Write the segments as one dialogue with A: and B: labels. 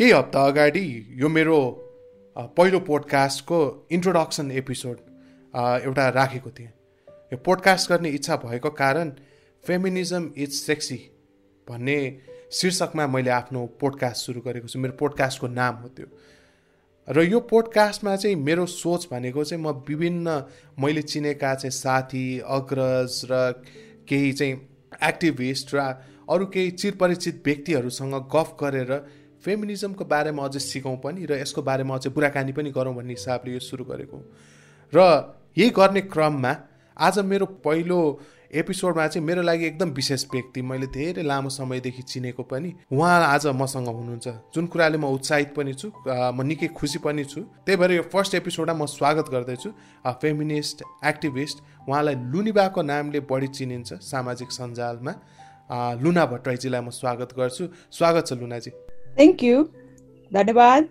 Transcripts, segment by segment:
A: केही हप्ता अगाडि यो मेरो पहिलो पोडकास्टको इन्ट्रोडक्सन एपिसोड एउटा राखेको थिएँ। यो पोडकास्ट गर्ने इच्छा भएको कारण फेमिनिजम इज सेक्सी भन्ने शीर्षकमा मैले आफ्नो पोडकास्ट सुरु गरेको छु। मेरो पोडकास्टको नाम हो त्यो। र यो पोडकास्टमा चाहिँ मेरो सोच भनेको चाहिँ म विभिन्न मैले चिनेका चाहिँ साथी अग्रज र केही चाहिँ एक्टिभिस्ट र अरू केही चिरपरिचित व्यक्तिहरूसँग गफ गरेर फेमिनिजमको बारेमा अझै सिकौँ पनि र यसको बारेमा अझै कुराकानी पनि गरौँ भन्ने हिसाबले यो सुरु गरेको र यही गर्ने क्रममा आज मेरो पहिलो एपिसोडमा चाहिँ मेरो लागि एकदम विशेष व्यक्ति मैले धेरै लामो समयदेखि चिनेको पनि उहाँ आज मसँग हुनुहुन्छ। जुन कुराले म उत्साहित पनि छु म निकै खुसी पनि छु। त्यही भएर यो फर्स्ट एपिसोडमा म स्वागत गर्दैछु। फेमिनिस्ट एक्टिभिस्ट उहाँलाई लुनिबाको नामले बढी चिनिन्छ सामाजिक सञ्जालमा। लुना भट्टराईजीलाई म स्वागत गर्छु। स्वागत छ लुनाजी।
B: थ्याङ्क यू धन्यवाद।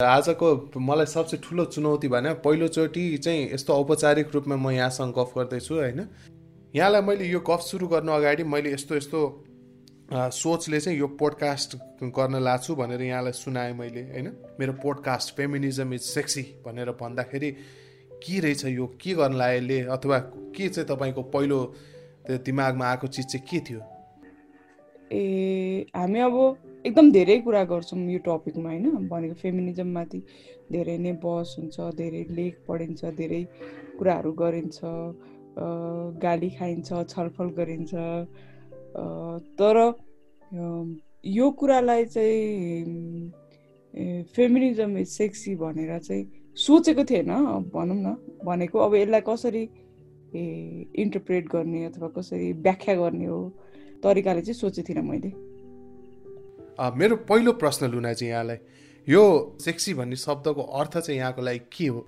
A: आजको मलाई सबसे ठुलो चुनौती भने पहिलोचोटि चाहिँ यस्तो औपचारिक रूपमा म यहाँसँग गफ गर्दैछु होइन? यहाँलाई मैले यो गफ सुरु गर्नु अगाडि मैले यस्तो यस्तो सोचले चाहिँ यो पोडकास्ट गर्न लाछु भनेर यहाँलाई सुनाएँ मैले होइन? मेरो पोडकास्ट फेमिनिजम इज सेक्सी भनेर भन्दाखेरि के रहेछ यो के गर्न लागेले अथवा के चाहिँ तपाईँको पहिलो दिमागमा आएको चिज चाहिँ के थियो?
B: ए हामी अब एकदम धेरै कुरा गर्छौँ यो टपिकमा होइन? भनेको फेमिनिजममाथि धेरै नै बस हुन्छ धेरै लेख पढिन्छ धेरै कुराहरू गरिन्छ गाली खाइन्छ छलफल गरिन्छ। तर यो कुरालाई चाहिँ फेमिनिजम इज सेक्सी भनेर चाहिँ सोचेको थिएन भनौँ न। भनेको अब यसलाई कसरी इन्टरप्रेट गर्ने अथवा कसरी व्याख्या गर्ने हो तरिकाले चाहिँ सोचेको थिइनँ मैले।
A: मेरो पहिलो प्रश्न लुना चाहिँ यहाँलाई यो सेक्सी भन्ने शब्दको अर्थ चाहिँ यहाँको लागि के हो?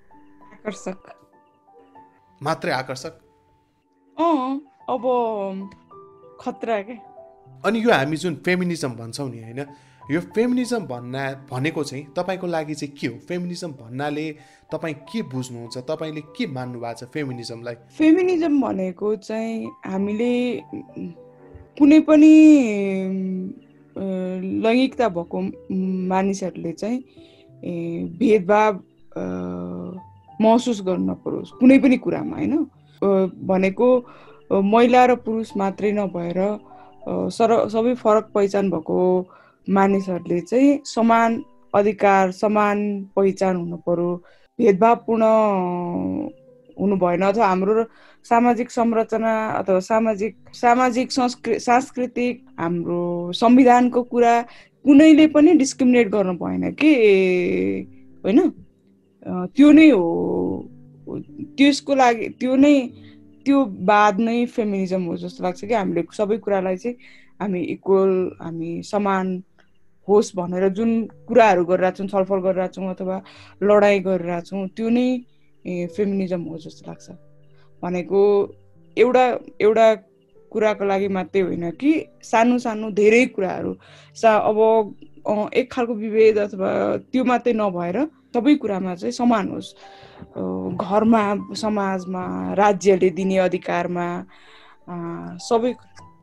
B: आकर्षक।
A: मात्रै आकर्षक?
B: अब खतरा के?
A: अनि यो हामी जुन फेमिनिजम भन्छौँ नि होइन? यो फेमिनिजम भन्ना भनेको चाहिँ तपाईँको लागि चाहिँ के हो? फेमिनिजम भन्नाले तपाईँ के बुझ्नुहुन्छ? तपाईँले के मान्नु भएको छ फेमिनिजमलाई?
B: फेमिनिजम भनेको चाहिँ हामीले कुनै पनि लैङ्गिकता भएको मानिसहरूले चाहिँ भेदभाव महसुस गर्न नपरोस् कुनै पनि कुरामा होइन? भनेको महिला र पुरुष मात्रै नभएर सर सबै फरक पहिचान भएको मानिसहरूले चाहिँ समान अधिकार समान पहिचान हुनु पर्यो। भेदभावपूर्ण हुनु भएन अथवा हाम्रो सामाजिक संरचना अथवा सामाजिक सामाजिक संस्कृ सांस्कृतिक हाम्रो संविधानको कुरा कुनैले पनि डिस्क्रिमिनेट गर्नु भएन कि? होइन? त्यो नै हो। त्यसको लागि त्यो नै त्यो बाद नै फेमिनिजम हो जस्तो लाग्छ कि हामीले सबै कुरालाई चाहिँ हामी इक्वल हामी समान होस् भनेर जुन कुराहरू गरिरहेको छौँ छलफल गरिरहेको छौँ अथवा लडाइँ गरिरहेको छौँ त्यो नै फेमिनिजम हो जस्तो लाग्छ। भनेको एउटा एउटा कुराको लागि मात्रै होइन कि सानो सानो धेरै कुराहरू सा अब एक खालको विभेद अथवा त्यो मात्रै नभएर सबै कुरामा चाहिँ समान होस्। घरमा समाजमा राज्यले दिने अधिकारमा सबै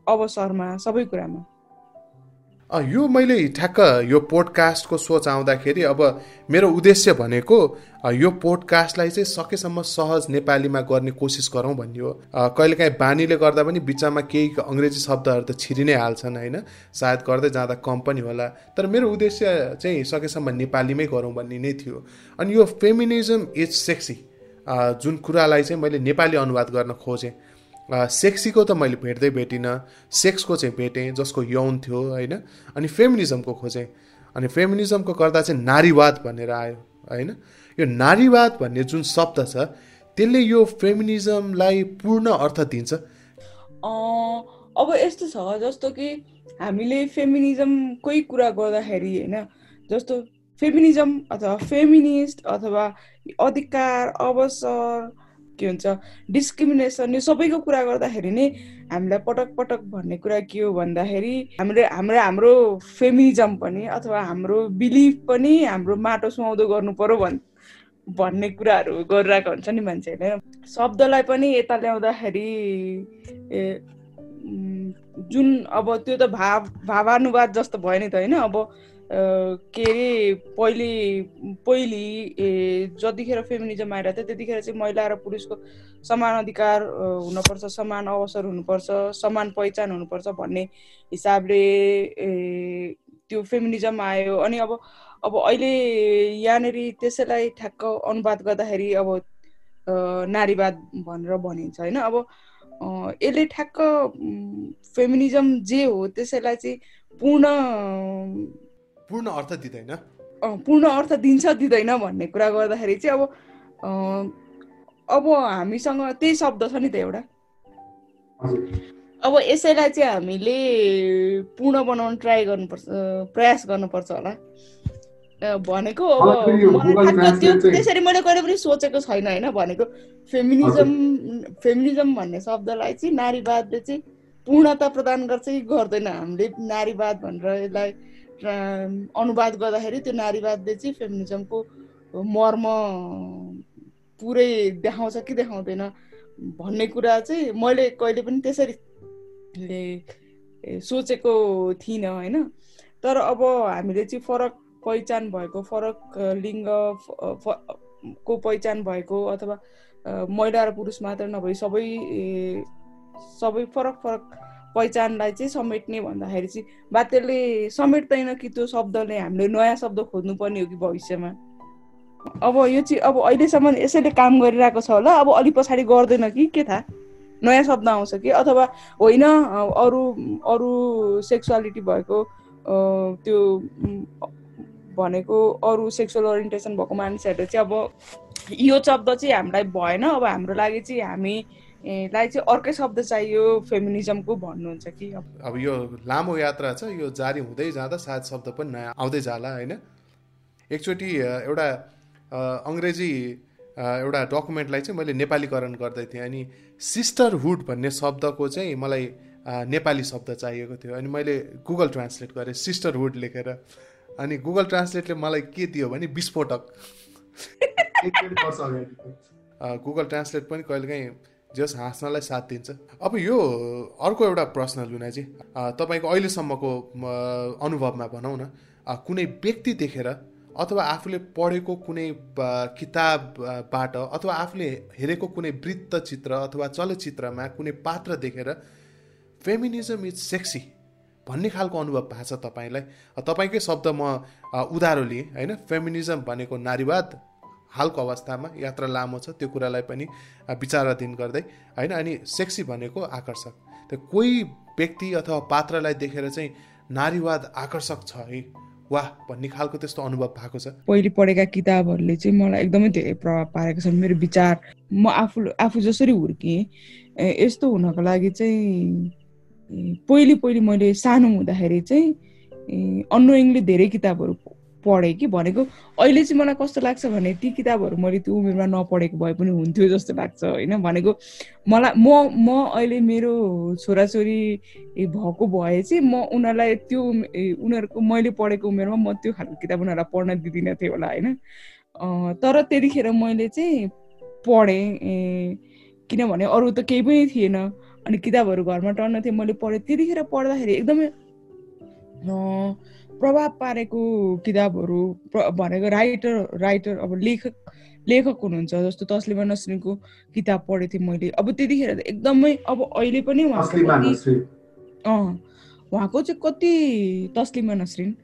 B: अवसरमा सबै कुरामा।
A: यो मैले ठ्याक्क यो पोडकास्टको सोच आउँदाखेरि अब मेरो उद्देश्य भनेको यो पोडकास्टलाई चाहिँ सकेसम्म सहज नेपालीमा गर्ने कोसिस गरौँ भन्ने हो। कहिलेकाहीँ बानीले गर्दा पनि बिचमा केही अङ्ग्रेजी शब्दहरू त छिरि नै हाल्छन् होइन? सायद गर्दै जाँदा कम पनि होला। तर मेरो उद्देश्य चाहिँ सकेसम्म नेपालीमै गरौँ भन्ने नै थियो। अनि यो फेमिनिजम इज सेक्सी जुन कुरालाई चाहिँ मैले नेपाली अनुवाद गर्न खोजेँ। सेक्सीको त मैले भेट्दै भेटिनँ। सेक्सको चाहिँ भेटेँ जसको यौन थियो होइन? अनि फेमिनिजमको खोजेँ। अनि फेमिनिजमको गर्दा चाहिँ नारीवाद भनेर आयो होइन? यो नारीवाद भन्ने जुन शब्द छ त्यसले यो फेमिनिजमलाई पूर्ण अर्थ दिन्छ।
B: अब यस्तो छ जस्तो कि हामीले फेमिनिजमकै कुरा गर्दाखेरि होइन? जस्तो फेमिनिजम अथवा फेमिनिस्ट अथवा अधिकार अवसर के हुन्छ डिस्क्रिमिनेसन यो सबैको कुरा गर्दाखेरि नै हामीलाई पटक पटक भन्ने कुरा के हो भन्दाखेरि हामीले हाम्रो हाम्रो फेमिनिजम पनि अथवा हाम्रो बिलिफ पनि हाम्रो माटो सुहाउँदो गर्नु पर्यो भन् भन्ने कुराहरू गरिरहेको हुन्छ नि मान्छेहरूले। शब्दलाई पनि यता ल्याउँदाखेरि जुन अब त्यो त भाव भावानुवाद जस्तो भयो नि त होइन अब के अरे पहिले पहिले जतिखेर फेमिनिजम आइरहेको थियो त्यतिखेर चाहिँ महिला र पुरुषको समान अधिकार हुनुपर्छ समान अवसर हुनुपर्छ समान पहिचान हुनुपर्छ भन्ने हिसाबले त्यो फेमिनिजम आयो। अनि अब अब अहिले यहाँनिर त्यसैलाई ठ्याक्क अनुवाद गर्दाखेरि अब नारीवाद भनेर भनिन्छ होइन? अब यसले ठ्याक्क फेमिनिजम जे हो त्यसैलाई चाहिँ पूर्ण
A: पूर्ण अर्थ दिँदैन।
B: पूर्ण अर्थ दिन्छ दिँदैन भन्ने कुरा गर्दाखेरि चाहिँ अब अब हामीसँग त्यही शब्द छ नि त एउटा। अब यसैलाई चाहिँ हामीले पूर्ण बनाउन ट्राई गर्नुपर्छ प्रयास गर्नुपर्छ होला। भनेको अब त्यसरी मैले कहिले पनि सोचेको छैन होइन भनेको। फेमिनिजम फेमिनिजम भन्ने शब्दलाई चाहिँ नारीवादले चाहिँ पूर्णता प्रदान गर्छ कि गर्दैन? हामीले नारीवाद भनेर यसलाई अनुवाद गर्दाखेरि त्यो नारीवादले चाहिँ फेमिनिजमको मर्म पुरै देखाउँछ कि देखाउँदैन भन्ने कुरा चाहिँ मैले कहिले पनि त्यसरी सोचेको थिइनँ होइन? तर अब हामीले चाहिँ फरक पहिचान भएको फरक लिङ्ग को पहिचान भएको अथवा महिला र पुरुष मात्र नभई सबै सबै फरक फरक पहिचानलाई चाहिँ समेट्ने भन्दाखेरि चाहिँ बा त्यसले समेट्दैन कि त्यो शब्दले हामीले नयाँ शब्द खोज्नुपर्ने हो कि भविष्यमा? अब यो चाहिँ अब अहिलेसम्म यसैले काम गरिरहेको छ होला। अब अलिक पछाडि गर्दैन कि? के थाहा? नयाँ शब्द आउँछ कि? अथवा होइन अरू अरू सेक्सुअलिटी भएको त्यो भनेको अरू सेक्सुअल ओरिएन्टेसन भएको मानिसहरूले चाहिँ अब यो शब्द चाहिँ हामीलाई भएन। अब हाम्रो लागि चाहिँ हामी लाई चाहिँ अर्कै शब्द चाहियो फेमिनिजमको भन्नुहुन्छ कि?
A: अब यो लामो यात्रा छ यो जारी हुँदै जाँदा सायद शब्द पनि नयाँ आउँदै जाला होइन? एकचोटि एउटा अङ्ग्रेजी एउटा डकुमेन्टलाई चाहिँ मैले नेपालीकरण गर्दै थिएँ अनि सिस्टरहुड भन्ने शब्दको चाहिँ मलाई नेपाली शब्द चाहिएको थियो अनि मैले गुगल ट्रान्सलेट गरेँ सिस्टरहुड लेखेर अनि गुगल ट्रान्सलेटले मलाई के दियो भने विस्फोटक। गुगल ट्रान्सलेट पनि कहिलेकाहीँ जस हाँस्नलाई साथ दिन्छ। अब यो अर्को एउटा प्रश्न लुनाजी तपाईँको अहिलेसम्मको अनुभवमा भनौँ न कुनै व्यक्ति देखेर अथवा आफूले पढेको कुनै किताबबाट अथवा आफूले हेरेको कुनै वृत्तचित्र अथवा चलचित्रमा कुनै पात्र देखेर फेमिनिजम इज सेक्सी भन्ने खालको अनुभव भएको छ तपाईँलाई। तपाईँकै शब्द म उधारो लिएँ होइन? फेमिनिजम भनेको नारीवाद हालको अवस्थामा यात्रा लामो छ त्यो कुरालाई पनि विचाराधीन गर्दै। होइन अनि सेक्सी भनेको आकर्षक। त्यो कोही व्यक्ति अथवा पात्रलाई देखेर चाहिँ नारीवाद आकर्षक छ है। वाह भन्ने खालको त्यस्तो अनुभव भएको छ।
B: पहिले पढेका किताबहरूले चाहिँ मलाई एकदमै धेरै प्रभाव पारेको छ। मेरो विचार म आफू आफू जसरी हुर्केँ यस्तो हुनको लागि चाहिँ पहिले पहिले मैले सानो हुँदाखेरि चाहिँ अन्नोइङले धेरै किताबहरू पढेँ कि भनेको अहिले चाहिँ मलाई कस्तो लाग्छ भने ती किताबहरू मैले त्यो उमेरमा नपढेको भए पनि हुन्थ्यो जस्तो लाग्छ होइन? भनेको मलाई म म अहिले मेरो छोराछोरी भएको भए चाहिँ म उनीहरूलाई त्यो उनीहरूको मैले पढेको उमेरमा म त्यो खालको किताब उनीहरूलाई पढ्न दिँदिनँ थिएँ होला होइन? तर त्यतिखेर मैले चाहिँ पढेँ किनभने अरू त केही पनि थिएन अनि किताबहरू घरमा टर्न थियो मैले पढेँ त्यतिखेर पढ्दाखेरि एकदमै प्रभाव पारेको किताबहरू भनेको राइटर राइटर अब लेखक लेखक हुनुहुन्छ जस्तो तस्लिमा नसरिनको किताब पढेको थिएँ मैले। अब त्यतिखेर एकदमै अब अहिले पनि उहाँको अँ उहाँको चाहिँ कति तस्लिमा नसरिन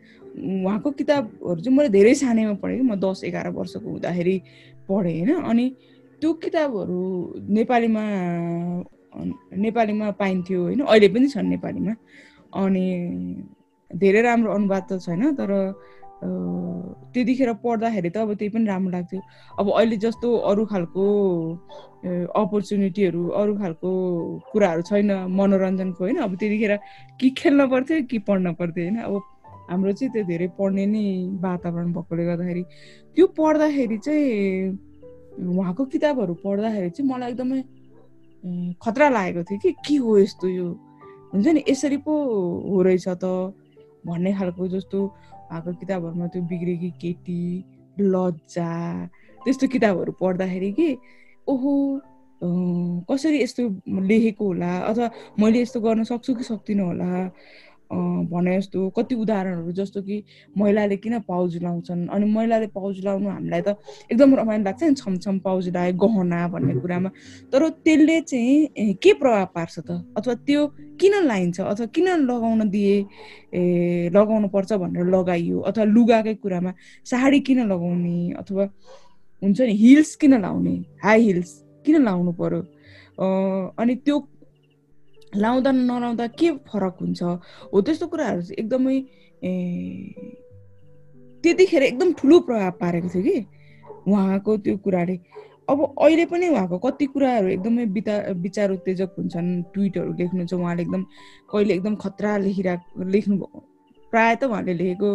B: उहाँको किताबहरू चाहिँ मैले धेरै सानैमा पढेँ कि म दस एघार वर्षको हुँदाखेरि पढेँ होइन। अनि त्यो किताबहरू नेपालीमा नेपालीमा पाइन्थ्यो होइन। अहिले पनि छन् नेपालीमा। अनि धेरै राम्रो अनुवाद त छैन तर त्यतिखेर पढ्दाखेरि त अब त्यही पनि राम्रो लाग्थ्यो। अब अहिले जस्तो अरू खालको अपर्च्युनिटीहरू अरू खालको कुराहरू छैन मनोरञ्जनको होइन। अब त्यतिखेर कि खेल्न पर्थ्यो कि पढ्न पर्थ्यो होइन। अब हाम्रो चाहिँ त्यो धेरै पढ्ने नै वातावरण भएकोले गर्दाखेरि त्यो पढ्दाखेरि चाहिँ उहाँको किताबहरू पढ्दाखेरि चाहिँ मलाई एकदमै खतरा लागेको थियो कि के हो यस्तो यो? हुन्छ नि यसरी पो हो रहेछ त। भन्ने खालको जस्तो भएको किताबहरूमा त्यो बिग्रेकी केटी लज्जा त्यस्तो किताबहरू पढ्दाखेरि कि ओहो कसरी यस्तो लेखेको होला? अथवा मैले यस्तो गर्न सक्छु कि सक्दिनँ होला? भने जस्तो कति उदाहरणहरू जस्तो कि महिलाले किन पाउज लाउँछन्? अनि महिलाले पाउज लाउनु हामीलाई त एकदम रमाइलो लाग्छ नि छमछम पाउज लाए गहना भन्ने कुरामा। तर त्यसले चाहिँ के प्रभाव पार्छ त? अथवा त्यो किन लाइन्छ? अथवा किन लगाउन दिए? ए लगाउनु पर्छ भनेर लगाइयो? अथवा लुगाकै कुरामा साडी किन लगाउने? अथवा हुन्छ नि हिल्स किन लाउने? हाई हिल्स किन लाउनु पर्यो? अनि त्यो लाउँदा नलाउँदा के फरक हुन्छ? हो त्यस्तो कुराहरू चाहिँ एकदमै त्यतिखेर एकदम ठुलो प्रभाव पारेको थियो कि उहाँको त्यो कुराले। अब अहिले पनि उहाँको कति कुराहरू एकदमै बिता विचार उत्तेजक हुन्छन् ट्विटहरू लेख्नुहुन्छ उहाँले एकदम कहिले एकदम खतरा लेखिरहेको लेख्नु प्रायः त उहाँले लेखेको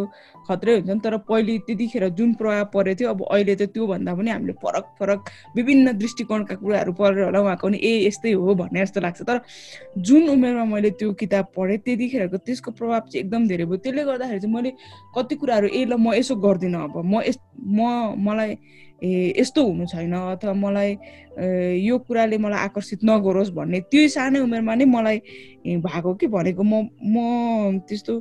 B: खत्रै हुन्छ नि तर पहिले त्यतिखेर जुन प्रभाव परेको थियो अब अहिले त त्योभन्दा पनि हामीले फरक फरक विभिन्न दृष्टिकोणका कुराहरू पढेर होला उहाँको पनि ए यस्तै हो भन्ने जस्तो लाग्छ। तर जुन उमेरमा मैले त्यो किताब पढेँ त्यतिखेरको त्यसको प्रभाव चाहिँ एकदम धेरै भयो। त्यसले गर्दाखेरि चाहिँ मैले कति कुराहरू ए ल म यसो गर्दिनँ अब म यस म मलाई ए यस्तो हुनु छैन अथवा मलाई यो कुराले मलाई आकर्षित नगरोस् भन्ने त्यो सानै उमेरमा नै मलाई भएको के भनेको म म त्यस्तो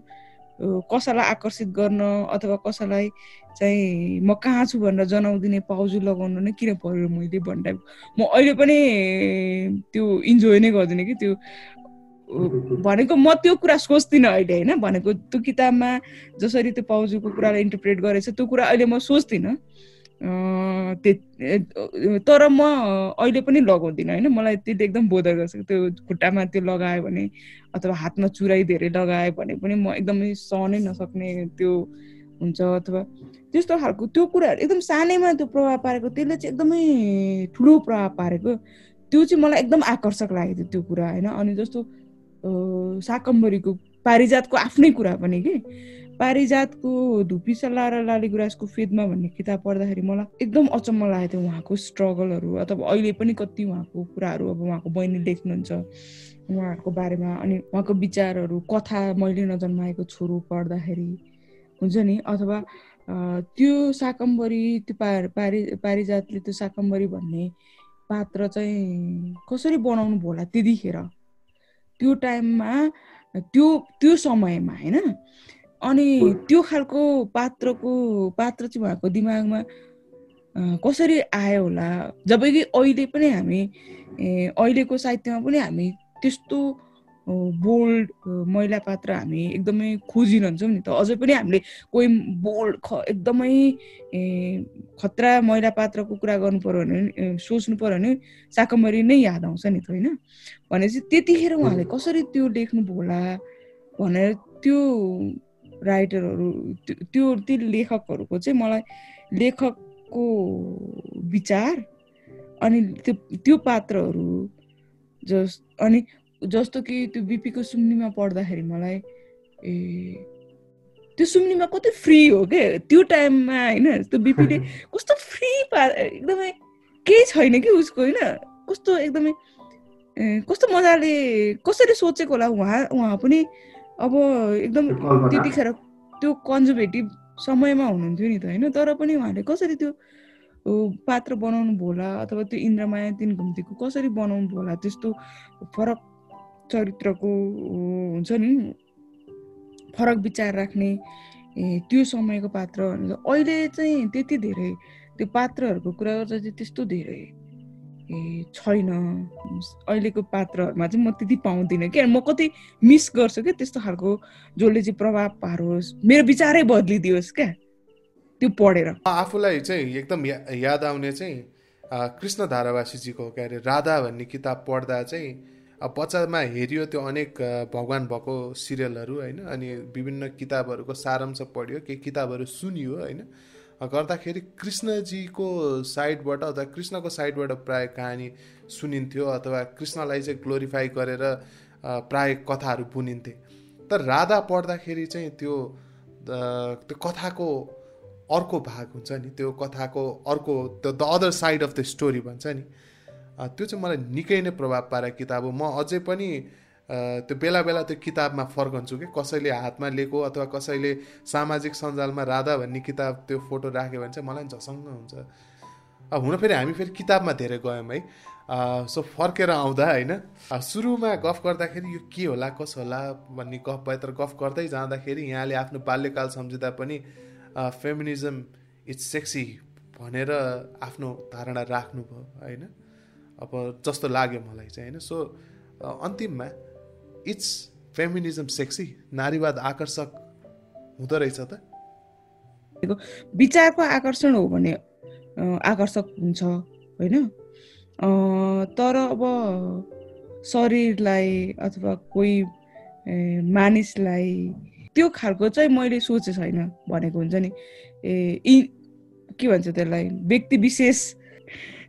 B: कसैलाई आकर्षित गर्न अथवा कसैलाई चाहिँ म कहाँ छु भनेर जनाउदिने पाउजु लगाउनु नै किन पऱ्यो मैले भन्दा? म अहिले पनि त्यो इन्जोय नै गर्दिनँ कि त्यो भनेको म त्यो कुरा सोच्दिनँ अहिले होइन? भनेको त्यो किताबमा जसरी त्यो पाउजुको कुरालाई इन्टरप्रेट गरेछ त्यो कुरा अहिले म सोच्दिनँ। तर म अहिले पनि लगाउँदिनँ होइन? मलाई त्यसले एकदम बोधर गर्छ। त्यो खुट्टामा त्यो लगायो भने अथवा हातमा चुराइ धेरै लगायो भने पनि म एकदमै सहनै नसक्ने त्यो हुन्छ अथवा त्यस्तो खालको त्यो कुराहरू एकदम सानैमा त्यो प्रभाव पारेको त्यसले चाहिँ एकदमै ठुलो प्रभाव पारेको। त्यो चाहिँ मलाई एकदम आकर्षक लागेको थियो त्यो कुरा होइन? अनि जस्तो साकम्बरीको पारिजातको आफ्नै कुरा पनि कि? पारिजातको धुपी सल्लाह र लाली गुराँसको फेदमा भन्ने किताब पढ्दाखेरि मलाई एकदम अचम्म लागेको थियो उहाँको स्ट्रगलहरू अथवा अहिले पनि कति उहाँको कुराहरू अब उहाँको बहिनी लेख्नुहुन्छ उहाँहरूको बारेमा अनि उहाँको विचारहरू कथा मैले नजन्माएको छोरो पढ्दाखेरि हुन्छ नि? अथवा त्यो साकम्बरी त्यो पारि पारिजातले त्यो साकम्बरी भन्ने पात्र चाहिँ कसरी बनाउनु भयो होला त्यतिखेर? त्यो टाइममा त्यो त्यो समयमा होइन? अनि त्यो खालको पात्रको पात्र चाहिँ उहाँको दिमागमा कसरी आयो होला? जबकि अहिले पनि हामी अहिलेको साहित्यमा पनि हामी त्यस्तो बोल्ड महिला पात्र हामी एकदमै खोजिरहन्छौँ नि त। अझै पनि हामीले कोही बोल्ड ख एकदमै खतरा महिला पात्रको कुरा गर्नु पऱ्यो भने सोच्नु पऱ्यो भने साकमरी नै याद आउँछ नि त होइन? भनेपछि त्यतिखेर उहाँले कसरी त्यो लेख्नु होला? भनेर त्यो राइटरहरू त्यो ती लेखकहरूको चाहिँ मलाई लेखकको विचार अनि त्यो त्यो पात्रहरू जस अनि जस्तो कि त्यो बिपीको सुम्नीमा पढ्दाखेरि मलाई ए त्यो सुम्नीमा कति फ्री हो क्या त्यो टाइममा होइन त्यो बिपीले कस्तो फ्री पा एकदमै केही छैन कि उसको होइन? कस्तो एकदमै कस्तो मजाले कसरी सोचेको होला उहाँ उहाँ पनि अब एकदम त्यतिखेर त्यो कन्जर्भेटिभ समयमा हुनुहुन्थ्यो नि त होइन? तर पनि उहाँले कसरी त्यो पात्र बनाउनु होला अथवा त्यो इन्द्रमाया तिन घुम्तीको कसरी बनाउनु होला त्यस्तो फरक चरित्रको हुन्छ नि? फरक विचार राख्ने त्यो समयको पात्र अहिले चाहिँ त्यति धेरै त्यो पात्रहरूको कुरा गर्दा चाहिँ त्यस्तो धेरै छैन। अहिलेको पात्रहरूमा चाहिँ म त्यति पाउँदिनँ क्या। म कति मिस गर्छु क्या त्यस्तो खालको जसले चाहिँ प्रभाव पारोस्। मेरो विचारै बदलिदियोस् क्या। त्यो पढेर।
A: आफूलाई चाहिँ एकदम या, याद आउने चाहिँ कृष्ण धारावासीजीको के अरे राधा भन्ने किताब पढ्दा चाहिँ बच्चामा हेरियो त्यो अनेक भगवान् भएको सिरियलहरू होइन? अनि विभिन्न किताबहरूको सारांश पढ्यो केही किताबहरू सुनियो होइन? गर्दाखेरि कृष्णजीको साइडबाट अथवा कृष्णको साइडबाट प्राय कहानी सुनिन्थ्यो अथवा कृष्णलाई चाहिँ ग्लोरिफाई गरेर प्राय कथाहरू बुनिन्थे। तर राधा पढ्दाखेरि चाहिँ त्यो त्यो कथाको अर्को भाग हुन्छ नि त्यो कथाको अर्को त्यो the other side of the story भन्छ नि। त्यो चाहिँ मलाई निकै नै प्रभाव पारेको किताब हो। म अझै पनि त्यो बेला बेला त्यो किताबमा फर्कन्छु कि कसैले हातमा लिएको अथवा कसैले सामाजिक सञ्जालमा राधा भन्ने किताब त्यो फोटो राख्यो भने चाहिँ मलाई झसङ्ग हुन्छ। हुन फेरि हामी फेरि किताबमा धेरै गयौँ है। सो फर्केर आउँदा होइन सुरुमा गफ गर्दाखेरि यो के होला कसो होला भन्ने गफ भयो तर गफ गर्दै जाँदाखेरि यहाँले आफ्नो बाल्यकाल सम्झिँदा पनि फेमिनिजम इट्स सेक्सी भनेर आफ्नो धारणा राख्नुभयो होइन? अब जस्तो लाग्यो मलाई चाहिँ होइन? सो अन्तिममा इट्स फेमिनिजम सेक्सी नारीवाद आकर्षक हुँदो रहेछ त।
B: विचारको आकर्षण हो भने आकर्षक हुन्छ होइन? तर अब शरीरलाई अथवा कोही मानिसलाई त्यो खालको चाहिँ मैले सोचे छैन भनेको हुन्छ नि। ए के भन्छ त्यसलाई? व्यक्ति विशेष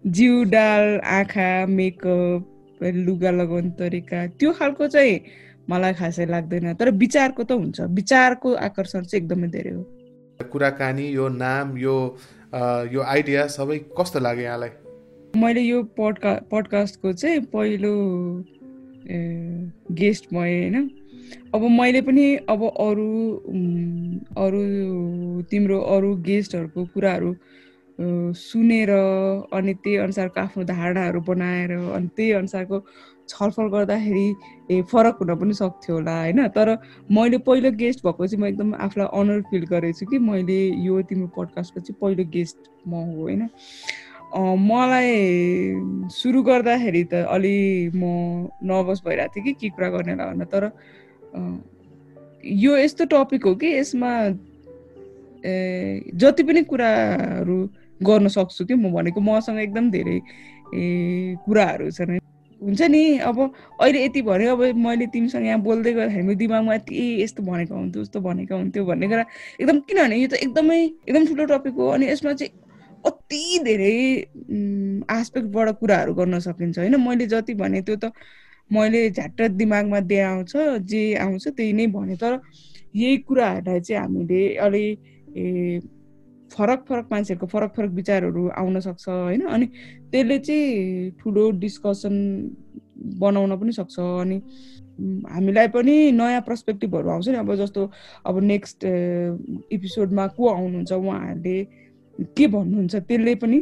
B: जिउ डाल आँखा मेकअप लुगा लगाउने तरिका त्यो खालको चाहिँ मलाई खासै लाग्दैन तर विचारको त हुन्छ। विचारको आकर्षण चाहिँ एकदमै धेरै हो।
A: कुराकानी यो नाम यो यो आइडिया सबै कस्तो लाग्यो यहाँलाई?
B: मैले यो पडका पडकास्टको चाहिँ पहिलो गेस्ट भएँ होइन। अब मैले पनि अब अरू अरू तिम्रो अरू गेस्टहरूको कुराहरू सुनेर अनि त्यही अनुसारको आफ्नो धारणाहरू बनाएर अनि त्यही अनुसारको छलफल गर्दाखेरि ए फरक हुन पनि सक्थ्यो होला होइन? तर मैले पहिलो गेस्ट भएको चाहिँ म एकदम आफूलाई अनर फिल गरेको छु कि मैले यो तिम्रो पडकास्टको चाहिँ पहिलो गेस्ट म हो होइन? मलाई सुरु गर्दाखेरि त अलि म नर्भस भइरहेको थिएँ कि के कुरा गर्ने होला तर यो यस्तो टपिक हो कि यसमा जति पनि कुराहरू गर्न सक्छु कि म भनेको मसँग एकदम धेरै कुराहरू छन्। हुन्छ नि अब अहिले यति भन्यो अब मैले तिमीसँग यहाँ बोल्दै गर्दाखेरि मेरो दिमागमा ए यस्तो भनेको हुन्थ्यो उस्तो भनेको हुन्थ्यो भन्ने कुरा एकदम किनभने यो त एकदमै एकदम ठुलो टपिक हो अनि यसमा चाहिँ अति धेरै आस्पेक्टबाट कुराहरू गर्न सकिन्छ होइन? मैले जति भने त्यो त मैले झ्याट्ट दिमागमा दिए आउँछ जे आउँछ त्यही नै भने तर यही कुराहरूलाई चाहिँ हामीले अलि फरक फरक मान्छेहरूको फरक फरक विचारहरू आउन सक्छ होइन? अनि त्यसले चाहिँ ठुलो डिस्कसन बनाउन पनि सक्छ। अनि हामीलाई पनि नयाँ पर्सपेक्टिभहरू आउँछ नि। अब जस्तो अब नेक्स्ट एपिसोडमा को आउनुहुन्छ उहाँहरूले के भन्नुहुन्छ त्यसले पनि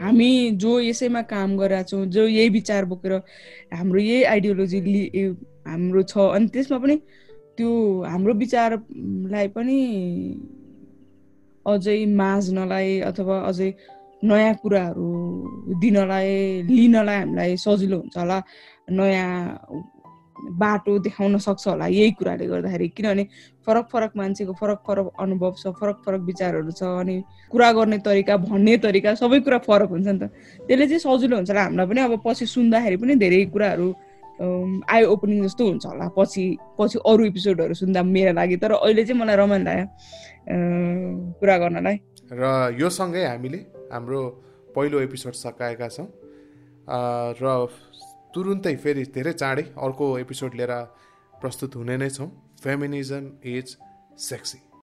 B: हामी जो यसैमा काम गरेका छौँ जो यही विचार बोकेर हाम्रो यही आइडियोलोजी हाम्रो छ। अनि त्यसमा पनि त्यो हाम्रो विचारलाई पनि अझै माझ्नलाई अथवा अझै नयाँ कुराहरू दिनलाई लिनलाई हामीलाई सजिलो हुन्छ होला। नयाँ बाटो देखाउन सक्छ होला यही कुराले गर्दाखेरि। किनभने फरक फरक मान्छेको फरक फरक अनुभव छ फरक फरक विचारहरू छ अनि कुरा गर्ने तरिका भन्ने तरिका सबै कुरा फरक हुन्छ नि त। त्यसले चाहिँ सजिलो हुन्छ होला हामीलाई पनि। अब पछि सुन्दाखेरि पनि धेरै कुराहरू आई ओपनिङ जस्तो हुन्छ होला। पछि पछि अरू एपिसोडहरू सुन्दा मेरो लागि। तर अहिले चाहिँ मलाई रमाइलो लाग्यो कुरा गर्नलाई।
A: र यो सँगै हामीले हाम्रो पहिलो एपिसोड सकाएका छौँ। र तुरुन्तै फेरि धेरै चाँडै अर्को एपिसोड लिएर प्रस्तुत हुने नै छौँ। Feminism is sexy